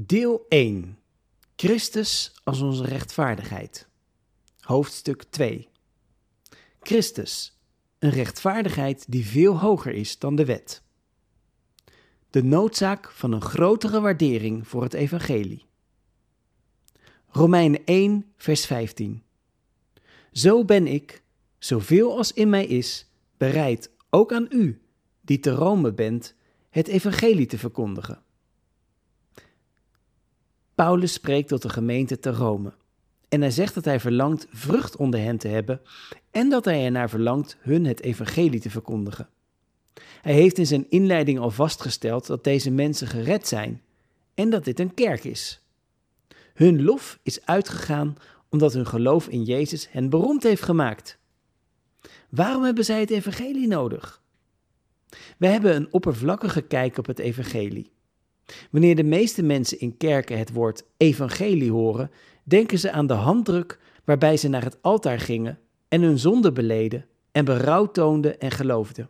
Deel 1. Christus als onze rechtvaardigheid. Hoofdstuk 2. Christus, een rechtvaardigheid die veel hoger is dan de wet. De noodzaak van een grotere waardering voor het evangelie. Romeinen 1, vers 15. Zo ben ik, zoveel als in mij is, bereid ook aan u, die te Rome bent, het evangelie te verkondigen. Paulus spreekt tot de gemeente te Rome. En hij zegt dat hij verlangt vrucht onder hen te hebben en dat hij ernaar verlangt hun het evangelie te verkondigen. Hij heeft in zijn inleiding al vastgesteld dat deze mensen gered zijn en dat dit een kerk is. Hun lof is uitgegaan omdat hun geloof in Jezus hen beroemd heeft gemaakt. Waarom hebben zij het evangelie nodig? We hebben een oppervlakkige kijk op het evangelie. Wanneer de meeste mensen in kerken het woord evangelie horen, denken ze aan de handdruk waarbij ze naar het altaar gingen en hun zonde beleden en berouw toonden en geloofden.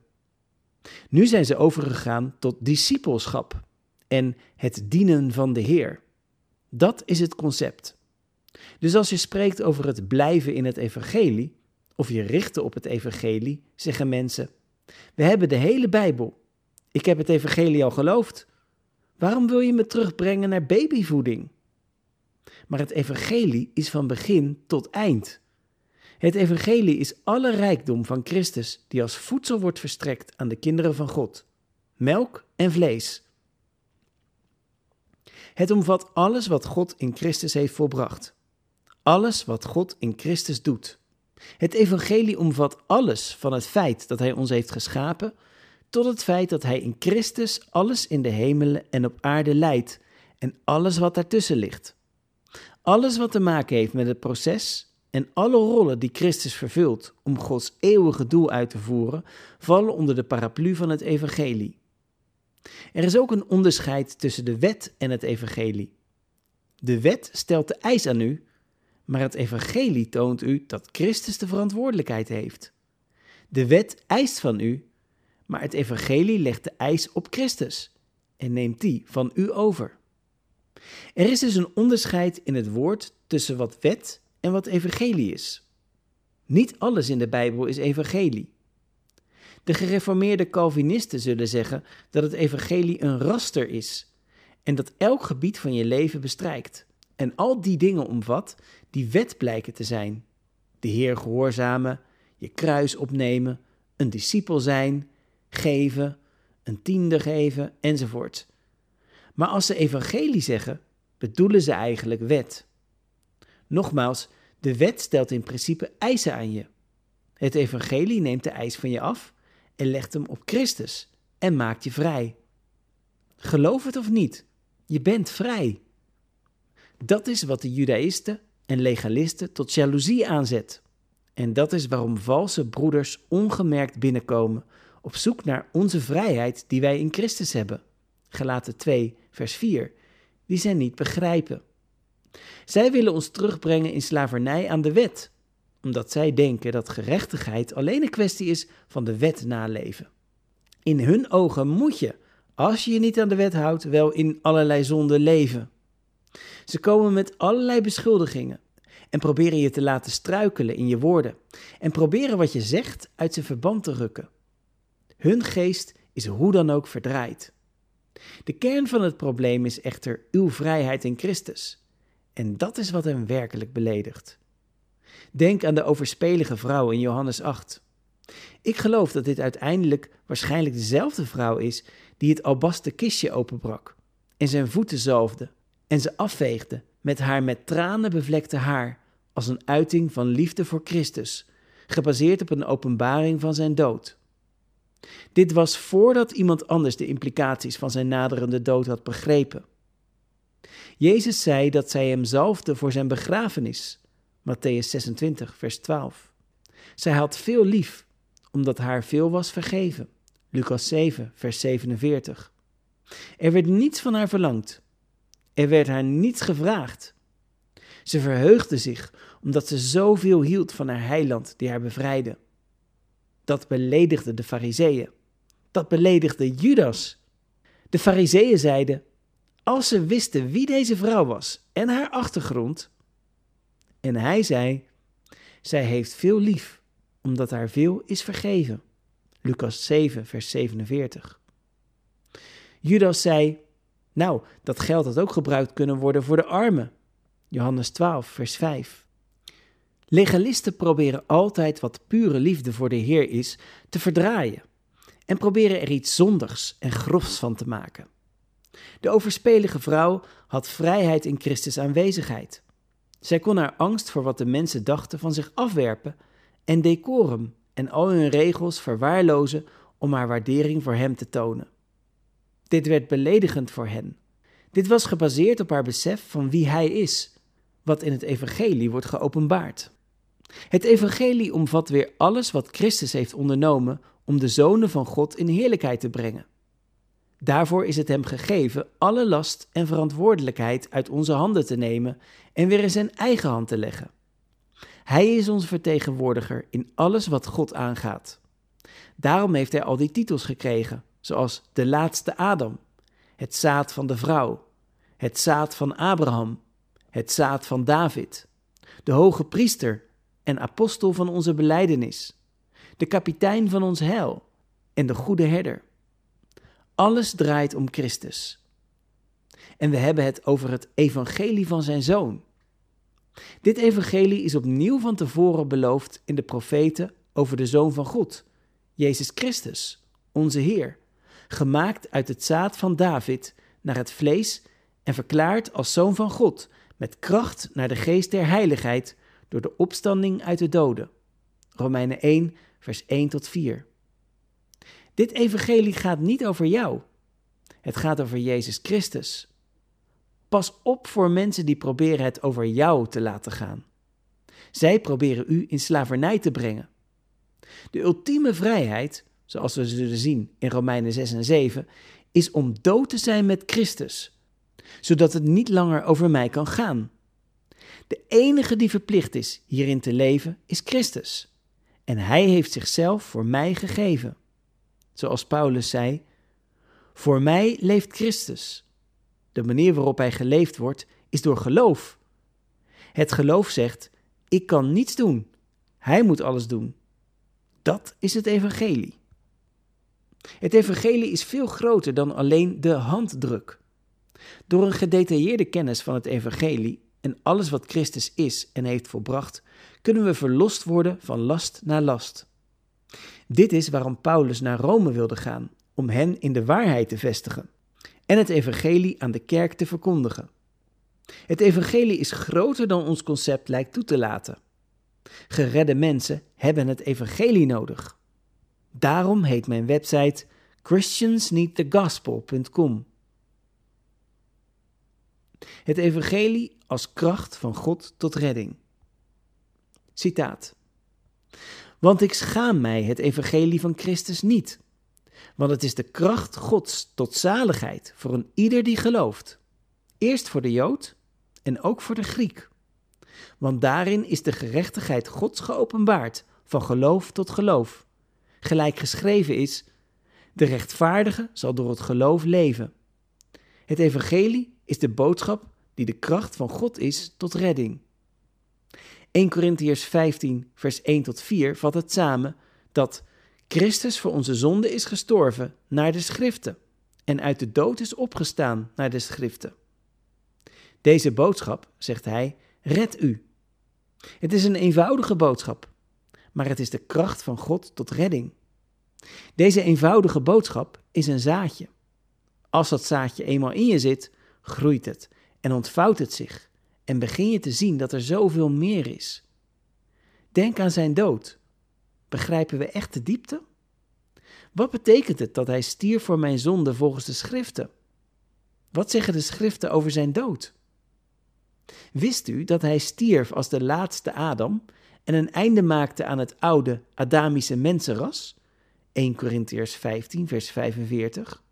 Nu zijn ze overgegaan tot discipelschap en het dienen van de Heer. Dat is het concept. Dus als je spreekt over het blijven in het evangelie, of je richten op het evangelie, zeggen mensen: We hebben de hele Bijbel. Ik heb het evangelie al geloofd. Waarom wil je me terugbrengen naar babyvoeding? Maar het evangelie is van begin tot eind. Het evangelie is alle rijkdom van Christus die als voedsel wordt verstrekt aan de kinderen van God. Melk en vlees. Het omvat alles wat God in Christus heeft volbracht. Alles wat God in Christus doet. Het evangelie omvat alles van het feit dat Hij ons heeft geschapen tot het feit dat Hij in Christus alles in de hemelen en op aarde leidt en alles wat daartussen ligt. Alles wat te maken heeft met het proces en alle rollen die Christus vervult om Gods eeuwige doel uit te voeren, vallen onder de paraplu van het evangelie. Er is ook een onderscheid tussen de wet en het evangelie. De wet stelt de eis aan u, maar het evangelie toont u dat Christus de verantwoordelijkheid heeft. De wet eist van u maar het evangelie legt de eis op Christus en neemt die van u over. Er is dus een onderscheid in het woord tussen wat wet en wat evangelie is. Niet alles in de Bijbel is evangelie. De gereformeerde Calvinisten zullen zeggen dat het evangelie een raster is en dat elk gebied van je leven bestrijkt en al die dingen omvat die wet blijken te zijn. De Heer gehoorzamen, je kruis opnemen, een discipel zijn, geven, een tiende geven enzovoort. Maar als ze evangelie zeggen, bedoelen ze eigenlijk wet. Nogmaals, de wet stelt in principe eisen aan je. Het evangelie neemt de eis van je af en legt hem op Christus en maakt je vrij. Geloof het of niet, je bent vrij. Dat is wat de judaïsten en legalisten tot jaloezie aanzet. En dat is waarom valse broeders ongemerkt binnenkomen op zoek naar onze vrijheid die wij in Christus hebben. Gelaten 2, vers 4. Die zij niet begrijpen. Zij willen ons terugbrengen in slavernij aan de wet, omdat zij denken dat gerechtigheid alleen een kwestie is van de wet naleven. In hun ogen moet je, als je je niet aan de wet houdt, wel in allerlei zonden leven. Ze komen met allerlei beschuldigingen en proberen je te laten struikelen in je woorden en proberen wat je zegt uit zijn verband te rukken. Hun geest is hoe dan ook verdraaid. De kern van het probleem is echter uw vrijheid in Christus. En dat is wat hem werkelijk beledigt. Denk aan de overspelige vrouw in Johannes 8. Ik geloof dat dit uiteindelijk waarschijnlijk dezelfde vrouw is die het albasten kistje openbrak en zijn voeten zalfde en ze afveegde met haar met tranen bevlekte haar als een uiting van liefde voor Christus, gebaseerd op een openbaring van zijn dood. Dit was voordat iemand anders de implicaties van zijn naderende dood had begrepen. Jezus zei dat zij hem zalfde voor zijn begrafenis. Matthäus 26, vers 12. Zij had veel lief, omdat haar veel was vergeven. Lucas 7, vers 47. Er werd niets van haar verlangd. Er werd haar niets gevraagd. Ze verheugde zich omdat ze zoveel hield van haar heiland die haar bevrijdde. Dat beledigde de Fariseeën. Dat beledigde Judas. De Fariseeën zeiden: Als ze wisten wie deze vrouw was en haar achtergrond. En hij zei: Zij heeft veel lief, omdat haar veel is vergeven. Lucas 7, vers 47. Judas zei: Nou, dat geld had ook gebruikt kunnen worden voor de armen. Johannes 12, vers 5. Legalisten proberen altijd wat pure liefde voor de Heer is te verdraaien en proberen er iets zondigs en grofs van te maken. De overspelige vrouw had vrijheid in Christus aanwezigheid. Zij kon haar angst voor wat de mensen dachten van zich afwerpen en decorum en al hun regels verwaarlozen om haar waardering voor hem te tonen. Dit werd beledigend voor hen. Dit was gebaseerd op haar besef van wie hij is, wat in het evangelie wordt geopenbaard. Het evangelie omvat weer alles wat Christus heeft ondernomen om de zonen van God in heerlijkheid te brengen. Daarvoor is het hem gegeven alle last en verantwoordelijkheid uit onze handen te nemen en weer in zijn eigen hand te leggen. Hij is onze vertegenwoordiger in alles wat God aangaat. Daarom heeft hij al die titels gekregen, zoals de laatste Adam, het zaad van de vrouw, het zaad van Abraham, het zaad van David, de hoge priester en apostel van onze beleidenis, de kapitein van ons heil en de goede herder. Alles draait om Christus. En we hebben het over het evangelie van zijn zoon. Dit evangelie is opnieuw van tevoren beloofd in de profeten over de zoon van God, Jezus Christus, onze Heer, gemaakt uit het zaad van David naar het vlees en verklaard als zoon van God, met kracht naar de geest der heiligheid door de opstanding uit de doden. Romeinen 1, vers 1 tot 4. Dit evangelie gaat niet over jou. Het gaat over Jezus Christus. Pas op voor mensen die proberen het over jou te laten gaan. Zij proberen u in slavernij te brengen. De ultieme vrijheid, zoals we zullen zien in Romeinen 6 en 7, is om dood te zijn met Christus, zodat het niet langer over mij kan gaan. De enige die verplicht is hierin te leven is Christus. En hij heeft zichzelf voor mij gegeven. Zoals Paulus zei: Voor mij leeft Christus. De manier waarop hij geleefd wordt is door geloof. Het geloof zegt: Ik kan niets doen. Hij moet alles doen. Dat is het evangelie. Het evangelie is veel groter dan alleen de handdruk. Door een gedetailleerde kennis van het evangelie en alles wat Christus is en heeft volbracht, kunnen we verlost worden van last naar last. Dit is waarom Paulus naar Rome wilde gaan, om hen in de waarheid te vestigen en het evangelie aan de kerk te verkondigen. Het evangelie is groter dan ons concept lijkt toe te laten. Geredde mensen hebben het evangelie nodig. Daarom heet mijn website christiansneedthegospel.com. Het evangelie als kracht van God tot redding. Citaat. Want ik schaam mij het evangelie van Christus niet, want het is de kracht Gods tot zaligheid voor een ieder die gelooft. Eerst voor de Jood en ook voor de Griek. Want daarin is de gerechtigheid Gods geopenbaard, van geloof tot geloof. Gelijk geschreven is: De rechtvaardige zal door het geloof leven. Het evangelie is de boodschap die de kracht van God is tot redding. 1 Corinthiërs 15, vers 1 tot 4 vat het samen dat Christus voor onze zonde is gestorven naar de schriften en uit de dood is opgestaan naar de schriften. Deze boodschap, zegt hij, redt u. Het is een eenvoudige boodschap, maar het is de kracht van God tot redding. Deze eenvoudige boodschap is een zaadje. Als dat zaadje eenmaal in je zit, groeit het en ontvouwt het zich en begin je te zien dat er zoveel meer is. Denk aan zijn dood. Begrijpen we echt de diepte? Wat betekent het dat hij stierf voor mijn zonde volgens de schriften? Wat zeggen de schriften over zijn dood? Wist u dat hij stierf als de laatste Adam en een einde maakte aan het oude Adamische mensenras? 1 Corinthiërs 15, vers 45.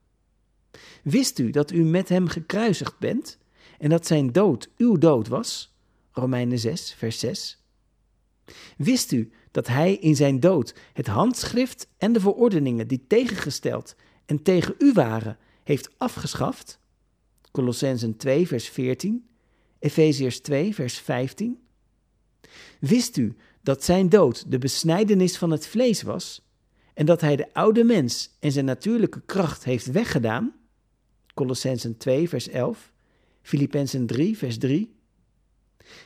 Wist u dat u met hem gekruisigd bent en dat zijn dood uw dood was? Romeinen 6, vers 6. Wist u dat hij in zijn dood het handschrift en de verordeningen die tegengesteld en tegen u waren, heeft afgeschaft? Colossensen 2, vers 14, Efeziërs 2, vers 15. Wist u dat zijn dood de besnijdenis van het vlees was en dat hij de oude mens en zijn natuurlijke kracht heeft weggedaan? Colossensen 2, vers 11, Filippenzen 3, vers 3.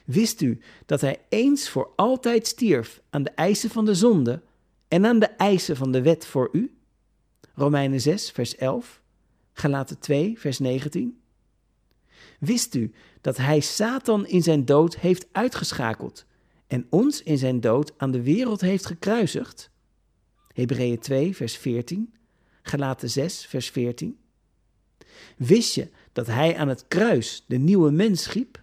Wist u dat hij eens voor altijd stierf aan de eisen van de zonde en aan de eisen van de wet voor u? Romeinen 6, vers 11, Galaten 2, vers 19. Wist u dat hij Satan in zijn dood heeft uitgeschakeld en ons in zijn dood aan de wereld heeft gekruisigd? Hebreeën 2, vers 14, Galaten 6, vers 14. Wist je dat hij aan het kruis de nieuwe mens schiep?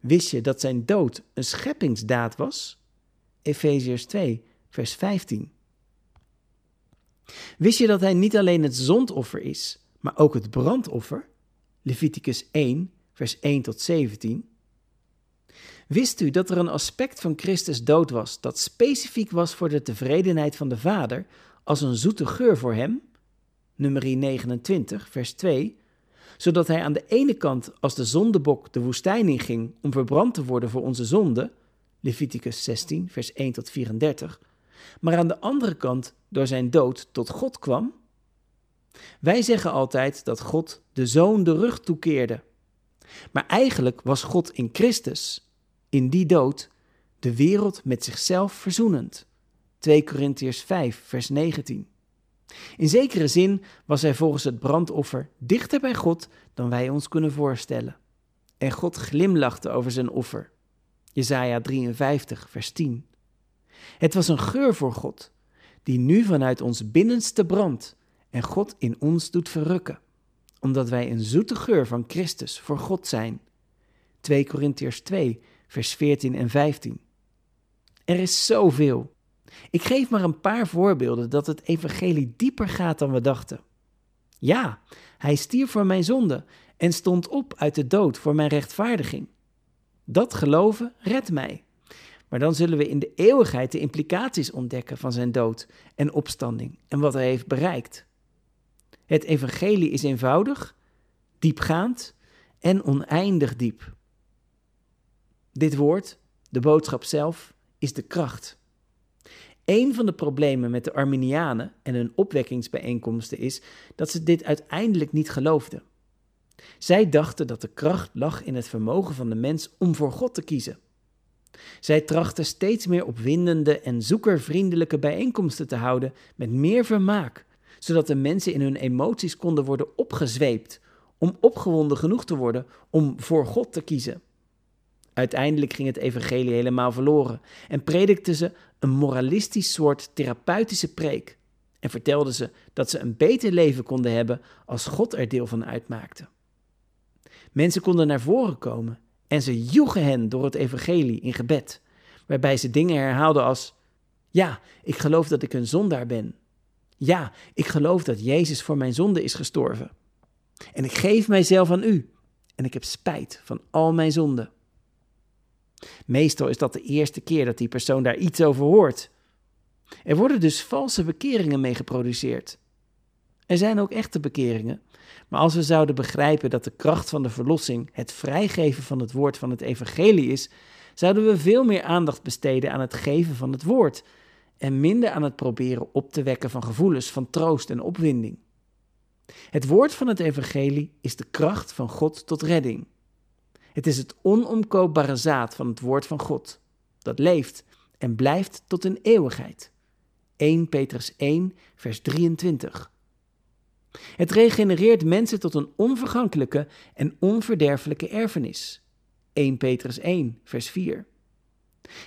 Wist je dat zijn dood een scheppingsdaad was? Efeziërs 2, vers 15. Wist je dat hij niet alleen het zondoffer is, maar ook het brandoffer? Leviticus 1, vers 1 tot 17. Wist u dat er een aspect van Christus dood was dat specifiek was voor de tevredenheid van de Vader als een zoete geur voor hem? Nummer 29, vers 2. Zodat hij aan de ene kant als de zondebok de woestijn inging om verbrand te worden voor onze zonde, Leviticus 16, vers 1 tot 34, maar aan de andere kant door zijn dood tot God kwam? Wij zeggen altijd dat God de zoon de rug toekeerde. Maar eigenlijk was God in Christus, in die dood, de wereld met zichzelf verzoenend. 2 Korintiërs 5, vers 19. In zekere zin was hij volgens het brandoffer dichter bij God dan wij ons kunnen voorstellen. En God glimlachte over zijn offer. Jesaja 53, vers 10. Het was een geur voor God, die nu vanuit ons binnenste brandt en God in ons doet verrukken, omdat wij een zoete geur van Christus voor God zijn. 2 Korintiërs 2, vers 14 en 15. Er is zoveel. Ik geef maar een paar voorbeelden dat het evangelie dieper gaat dan we dachten. Ja, hij stierf voor mijn zonde en stond op uit de dood voor mijn rechtvaardiging. Dat geloven redt mij. Maar dan zullen we in de eeuwigheid de implicaties ontdekken van zijn dood en opstanding en wat hij heeft bereikt. Het evangelie is eenvoudig, diepgaand en oneindig diep. Dit woord, de boodschap zelf, is de kracht. Een van de problemen met de Arminianen en hun opwekkingsbijeenkomsten is dat ze dit uiteindelijk niet geloofden. Zij dachten dat de kracht lag in het vermogen van de mens om voor God te kiezen. Zij trachten steeds meer opwindende en zoekervriendelijke bijeenkomsten te houden met meer vermaak, zodat de mensen in hun emoties konden worden opgezweept om opgewonden genoeg te worden om voor God te kiezen. Uiteindelijk ging het evangelie helemaal verloren en predikten ze een moralistisch soort therapeutische preek en vertelden ze dat ze een beter leven konden hebben als God er deel van uitmaakte. Mensen konden naar voren komen en ze joegen hen door het evangelie in gebed, waarbij ze dingen herhaalden als: Ja, ik geloof dat ik een zondaar ben. Ja, ik geloof dat Jezus voor mijn zonde is gestorven. En ik geef mijzelf aan u en ik heb spijt van al mijn zonden. Meestal is dat de eerste keer dat die persoon daar iets over hoort. Er worden dus valse bekeringen mee geproduceerd. Er zijn ook echte bekeringen, maar als we zouden begrijpen dat de kracht van de verlossing het vrijgeven van het woord van het evangelie is, zouden we veel meer aandacht besteden aan het geven van het woord en minder aan het proberen op te wekken van gevoelens van troost en opwinding. Het woord van het evangelie is de kracht van God tot redding. Het is het onomkoopbare zaad van het woord van God, dat leeft en blijft tot een eeuwigheid. 1 Petrus 1, vers 23. Het regenereert mensen tot een onvergankelijke en onverderfelijke erfenis. 1 Petrus 1, vers 4.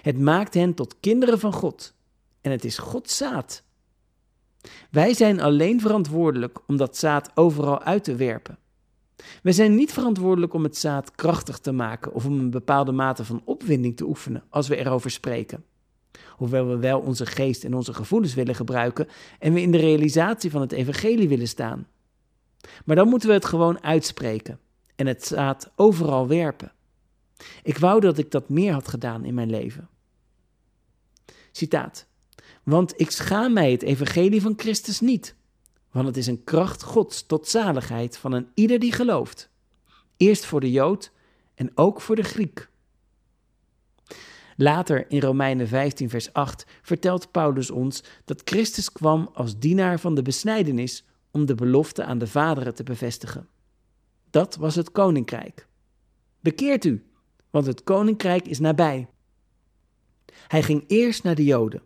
Het maakt hen tot kinderen van God en het is Gods zaad. Wij zijn alleen verantwoordelijk om dat zaad overal uit te werpen. Wij zijn niet verantwoordelijk om het zaad krachtig te maken of om een bepaalde mate van opwinding te oefenen als we erover spreken. Hoewel we wel onze geest en onze gevoelens willen gebruiken en we in de realisatie van het evangelie willen staan. Maar dan moeten we het gewoon uitspreken en het zaad overal werpen. Ik wou dat ik dat meer had gedaan in mijn leven. Citaat. Want ik schaam mij het evangelie van Christus niet, want het is een kracht Gods tot zaligheid van een ieder die gelooft. eerst voor de Jood en ook voor de Griek. Later in Romeinen 15, vers 8 vertelt Paulus ons dat Christus kwam als dienaar van de besnijdenis om de belofte aan de vaderen te bevestigen. Dat was het koninkrijk. Bekeert u, want het koninkrijk is nabij. Hij ging eerst naar de Joden.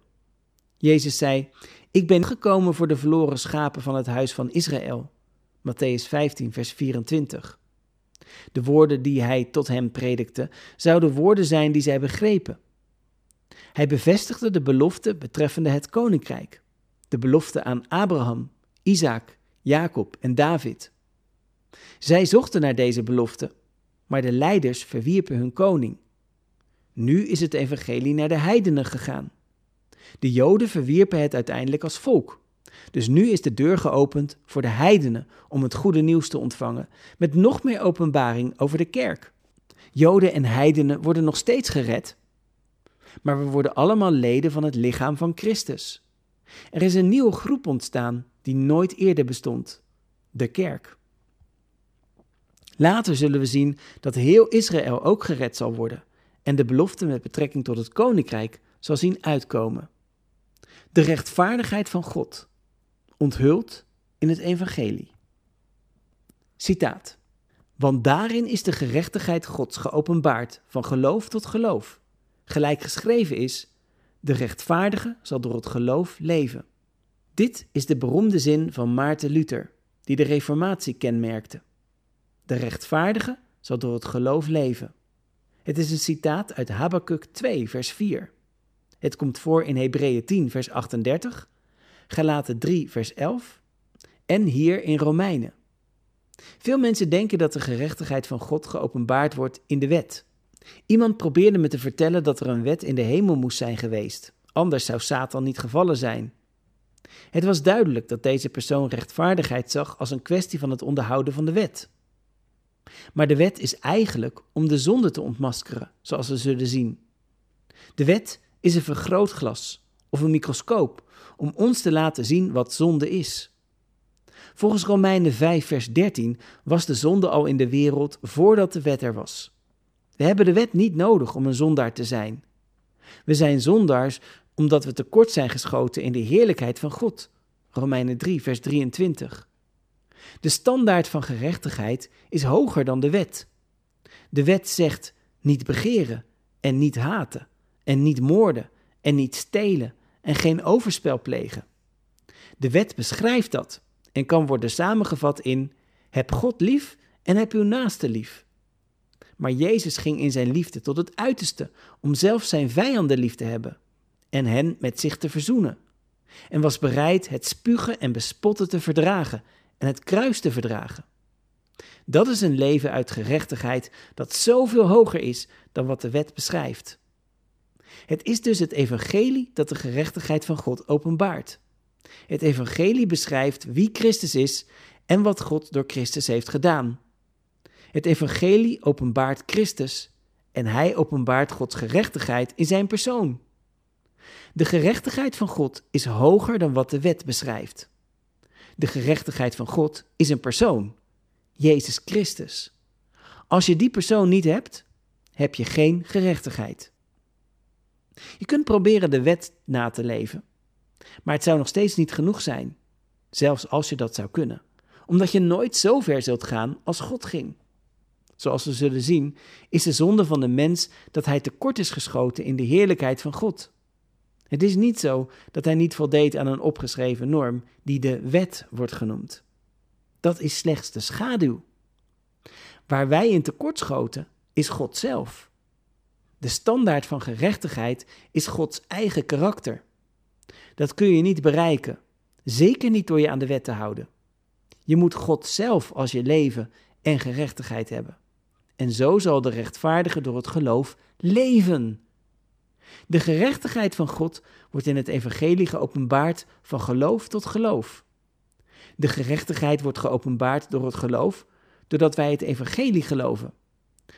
Jezus zei: Ik ben gekomen voor de verloren schapen van het huis van Israël. Matthäus 15, vers 24. De woorden die hij tot hem predikte, zouden woorden zijn die zij begrepen. Hij bevestigde de belofte betreffende het koninkrijk, de belofte aan Abraham, Isaac, Jacob en David. Zij zochten naar deze belofte, maar de leiders verwierpen hun koning. Nu is het evangelie naar de heidenen gegaan. De Joden verwierpen het uiteindelijk als volk. Dus nu is de deur geopend voor de heidenen om het goede nieuws te ontvangen, met nog meer openbaring over de kerk. Joden en heidenen worden nog steeds gered, maar we worden allemaal leden van het lichaam van Christus. Er is een nieuwe groep ontstaan die nooit eerder bestond: de kerk. Later zullen we zien dat heel Israël ook gered zal worden en de belofte met betrekking tot het koninkrijk zal zien uitkomen. De rechtvaardigheid van God, onthuld in het evangelie. Citaat. Want daarin is de gerechtigheid Gods geopenbaard van geloof tot geloof. Gelijk geschreven is, de rechtvaardige zal door het geloof leven. Dit is de beroemde zin van Maarten Luther, die de Reformatie kenmerkte. De rechtvaardige zal door het geloof leven. Het is een citaat uit Habakkuk 2, vers 4. Het komt voor in Hebreeën 10, vers 38, Galaten 3, vers 11 en hier in Romeinen. Veel mensen denken dat de gerechtigheid van God geopenbaard wordt in de wet. Iemand probeerde me te vertellen dat er een wet in de hemel moest zijn geweest, anders zou Satan niet gevallen zijn. Het was duidelijk dat deze persoon rechtvaardigheid zag als een kwestie van het onderhouden van de wet. Maar de wet is eigenlijk om de zonde te ontmaskeren, zoals we zullen zien. De wet is een vergrootglas of een microscoop om ons te laten zien wat zonde is. Volgens Romeinen 5, vers 13 was de zonde al in de wereld voordat de wet er was. We hebben de wet niet nodig om een zondaar te zijn. We zijn zondaars omdat we tekort zijn geschoten in de heerlijkheid van God. Romeinen 3, vers 23. De standaard van gerechtigheid is hoger dan de wet. De wet zegt niet begeren en niet haten en niet moorden en niet stelen en geen overspel plegen. De wet beschrijft dat en kan worden samengevat in heb God lief en heb uw naaste lief. Maar Jezus ging in zijn liefde tot het uiterste om zelf zijn vijanden lief te hebben en hen met zich te verzoenen. En was bereid het spugen en bespotten te verdragen en het kruis te verdragen. Dat is een leven uit gerechtigheid dat zoveel hoger is dan wat de wet beschrijft. Het is dus het evangelie dat de gerechtigheid van God openbaart. Het evangelie beschrijft wie Christus is en wat God door Christus heeft gedaan. Het evangelie openbaart Christus en hij openbaart Gods gerechtigheid in zijn persoon. De gerechtigheid van God is hoger dan wat de wet beschrijft. De gerechtigheid van God is een persoon, Jezus Christus. Als je die persoon niet hebt, heb je geen gerechtigheid. Je kunt proberen de wet na te leven, maar het zou nog steeds niet genoeg zijn, zelfs als je dat zou kunnen, omdat je nooit zo ver zult gaan als God ging. Zoals we zullen zien, is de zonde van de mens dat hij tekort is geschoten in de heerlijkheid van God. Het is niet zo dat hij niet voldeed aan een opgeschreven norm die de wet wordt genoemd. Dat is slechts de schaduw. Waar wij in tekort schoten, is God zelf. De standaard van gerechtigheid is Gods eigen karakter. Dat kun je niet bereiken, zeker niet door je aan de wet te houden. Je moet God zelf als je leven en gerechtigheid hebben. En zo zal de rechtvaardige door het geloof leven. De gerechtigheid van God wordt in het evangelie geopenbaard van geloof tot geloof. De gerechtigheid wordt geopenbaard door het geloof, doordat wij het evangelie geloven.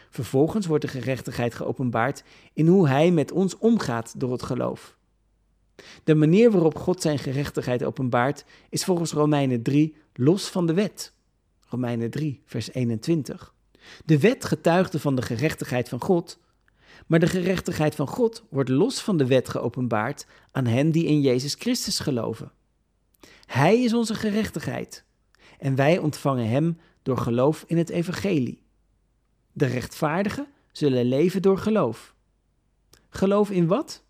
Vervolgens wordt de gerechtigheid geopenbaard in hoe Hij met ons omgaat door het geloof. De manier waarop God zijn gerechtigheid openbaart is volgens Romeinen 3 los van de wet. Romeinen 3, vers 21. De wet getuigde van de gerechtigheid van God, maar de gerechtigheid van God wordt los van de wet geopenbaard aan hen die in Jezus Christus geloven. Hij is onze gerechtigheid en wij ontvangen Hem door geloof in het Evangelie. De rechtvaardigen zullen leven door geloof. Geloof in wat?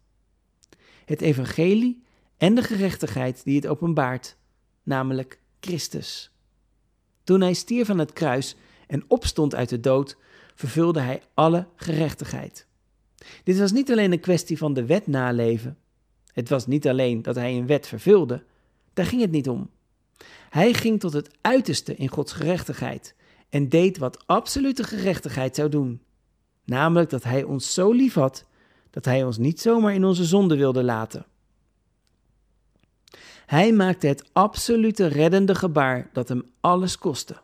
Het Evangelie en de gerechtigheid die het openbaart, namelijk Christus. Toen hij stierf aan het kruis en opstond uit de dood, vervulde hij alle gerechtigheid. Dit was niet alleen een kwestie van de wet naleven. Het was niet alleen dat hij een wet vervulde, daar ging het niet om. Hij ging tot het uiterste in Gods gerechtigheid en deed wat absolute gerechtigheid zou doen. Namelijk dat hij ons zo lief had dat hij ons niet zomaar in onze zonde wilde laten. Hij maakte het absolute reddende gebaar dat hem alles kostte.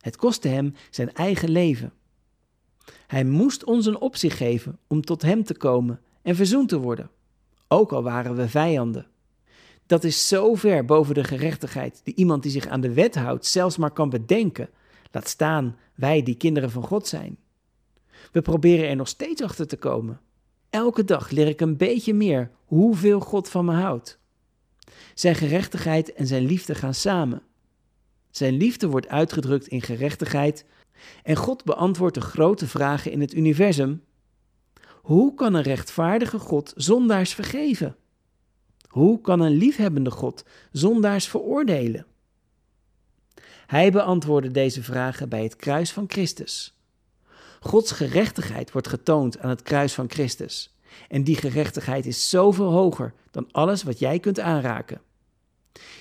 Het kostte hem zijn eigen leven. Hij moest ons een opzicht geven om tot hem te komen en verzoend te worden, ook al waren we vijanden. Dat is zo ver boven de gerechtigheid die iemand die zich aan de wet houdt zelfs maar kan bedenken, laat staan wij die kinderen van God zijn. We proberen er nog steeds achter te komen. Elke dag leer ik een beetje meer hoeveel God van me houdt. Zijn gerechtigheid en zijn liefde gaan samen. Zijn liefde wordt uitgedrukt in gerechtigheid en God beantwoordt de grote vragen in het universum. Hoe kan een rechtvaardige God zondaars vergeven? Hoe kan een liefhebbende God zondaars veroordelen? Hij beantwoordde deze vragen bij het kruis van Christus. Gods gerechtigheid wordt getoond aan het kruis van Christus. En die gerechtigheid is zoveel hoger dan alles wat jij kunt aanraken.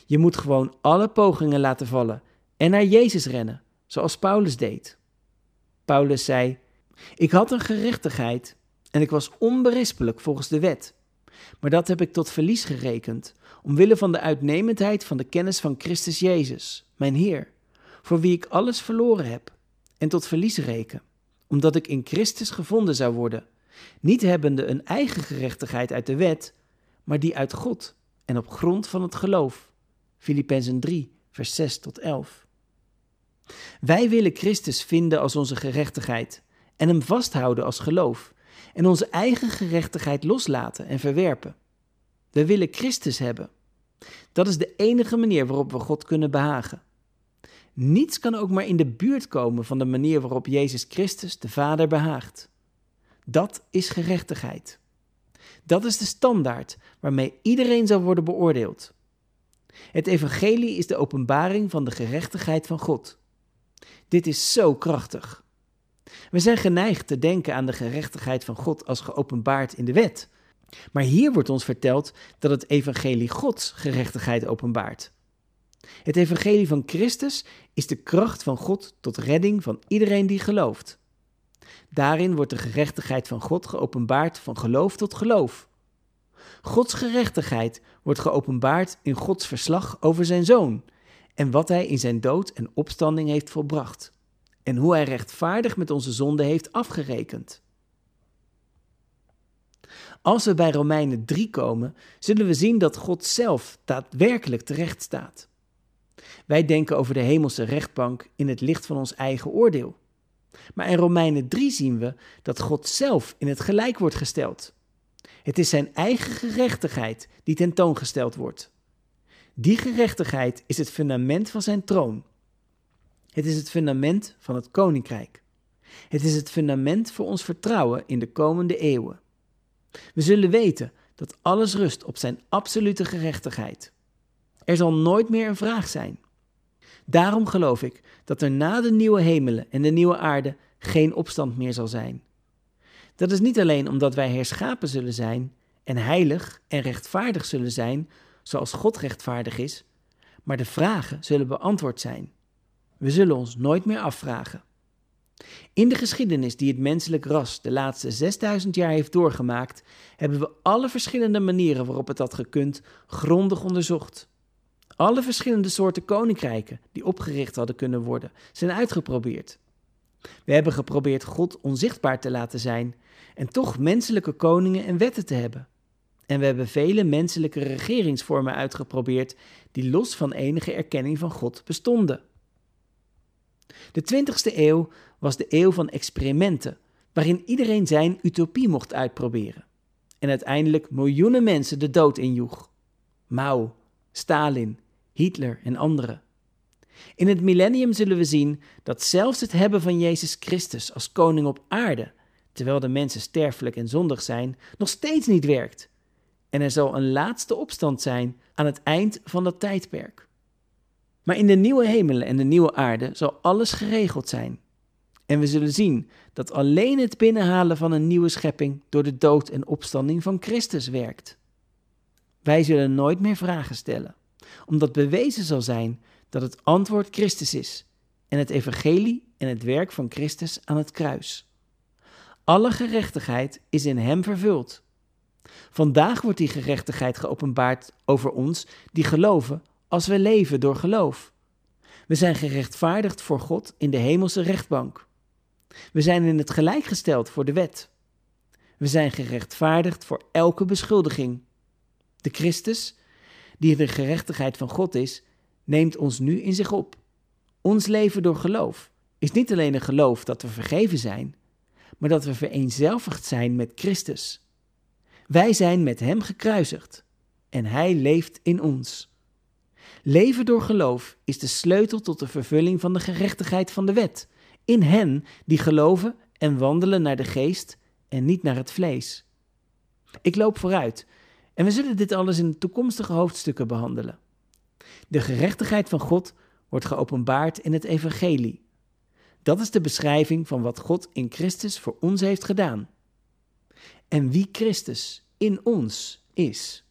Je moet gewoon alle pogingen laten vallen en naar Jezus rennen, zoals Paulus deed. Paulus zei: Ik had een gerechtigheid en ik was onberispelijk volgens de wet. Maar dat heb ik tot verlies gerekend, omwille van de uitnemendheid van de kennis van Christus Jezus, mijn Heer, voor wie ik alles verloren heb, en tot verlies reken, omdat ik in Christus gevonden zou worden, niet hebbende een eigen gerechtigheid uit de wet, maar die uit God en op grond van het geloof. Filippenzen 3, vers 6 tot 11. Wij willen Christus vinden als onze gerechtigheid en hem vasthouden als geloof en onze eigen gerechtigheid loslaten en verwerpen. We willen Christus hebben. Dat is de enige manier waarop we God kunnen behagen. Niets kan ook maar in de buurt komen van de manier waarop Jezus Christus de Vader behaagt. Dat is gerechtigheid. Dat is de standaard waarmee iedereen zal worden beoordeeld. Het evangelie is de openbaring van de gerechtigheid van God. Dit is zo krachtig. We zijn geneigd te denken aan de gerechtigheid van God als geopenbaard in de wet. Maar hier wordt ons verteld dat het evangelie Gods gerechtigheid openbaart. Het evangelie van Christus is de kracht van God tot redding van iedereen die gelooft. Daarin wordt de gerechtigheid van God geopenbaard van geloof tot geloof. Gods gerechtigheid wordt geopenbaard in Gods verslag over zijn zoon en wat hij in zijn dood en opstanding heeft volbracht en hoe hij rechtvaardig met onze zonde heeft afgerekend. Als we bij Romeinen 3 komen, zullen we zien dat God zelf daadwerkelijk terecht staat. Wij denken over de hemelse rechtbank in het licht van ons eigen oordeel. Maar in Romeinen 3 zien we dat God zelf in het gelijk wordt gesteld. Het is zijn eigen gerechtigheid die tentoongesteld wordt. Die gerechtigheid is het fundament van zijn troon. Het is het fundament van het koninkrijk. Het is het fundament voor ons vertrouwen in de komende eeuwen. We zullen weten dat alles rust op zijn absolute gerechtigheid. Er zal nooit meer een vraag zijn. Daarom geloof ik dat er na de nieuwe hemelen en de nieuwe aarde geen opstand meer zal zijn. Dat is niet alleen omdat wij herschapen zullen zijn en heilig en rechtvaardig zullen zijn, zoals God rechtvaardig is, maar de vragen zullen beantwoord zijn. We zullen ons nooit meer afvragen. In de geschiedenis die het menselijk ras de laatste 6000 jaar heeft doorgemaakt, hebben we alle verschillende manieren waarop het had gekund grondig onderzocht. Alle verschillende soorten koninkrijken die opgericht hadden kunnen worden, zijn uitgeprobeerd. We hebben geprobeerd God onzichtbaar te laten zijn en toch menselijke koningen en wetten te hebben. En we hebben vele menselijke regeringsvormen uitgeprobeerd die los van enige erkenning van God bestonden. De 20ste eeuw was de eeuw van experimenten, waarin iedereen zijn utopie mocht uitproberen. En uiteindelijk miljoenen mensen de dood injoeg. Mao, Stalin, Hitler en anderen. In het millennium zullen we zien dat zelfs het hebben van Jezus Christus als koning op aarde, terwijl de mensen sterfelijk en zondig zijn, nog steeds niet werkt. En er zal een laatste opstand zijn aan het eind van dat tijdperk. Maar in de nieuwe hemelen en de nieuwe aarde zal alles geregeld zijn. En we zullen zien dat alleen het binnenhalen van een nieuwe schepping door de dood en opstanding van Christus werkt. Wij zullen nooit meer vragen stellen, omdat bewezen zal zijn dat het antwoord Christus is en het evangelie en het werk van Christus aan het kruis. Alle gerechtigheid is in Hem vervuld. Vandaag wordt die gerechtigheid geopenbaard over ons die geloven als we leven door geloof. We zijn gerechtvaardigd voor God in de hemelse rechtbank. We zijn in het gelijk gesteld voor de wet. We zijn gerechtvaardigd voor elke beschuldiging. De Christus, die de gerechtigheid van God is, neemt ons nu in zich op. Ons leven door geloof is niet alleen een geloof dat we vergeven zijn, maar dat we vereenzelvigd zijn met Christus. Wij zijn met Hem gekruisigd en Hij leeft in ons. Leven door geloof is de sleutel tot de vervulling van de gerechtigheid van de wet, in hen die geloven en wandelen naar de geest en niet naar het vlees. Ik loop vooruit en we zullen dit alles in toekomstige hoofdstukken behandelen. De gerechtigheid van God wordt geopenbaard in het evangelie. Dat is de beschrijving van wat God in Christus voor ons heeft gedaan. En wie Christus in ons is.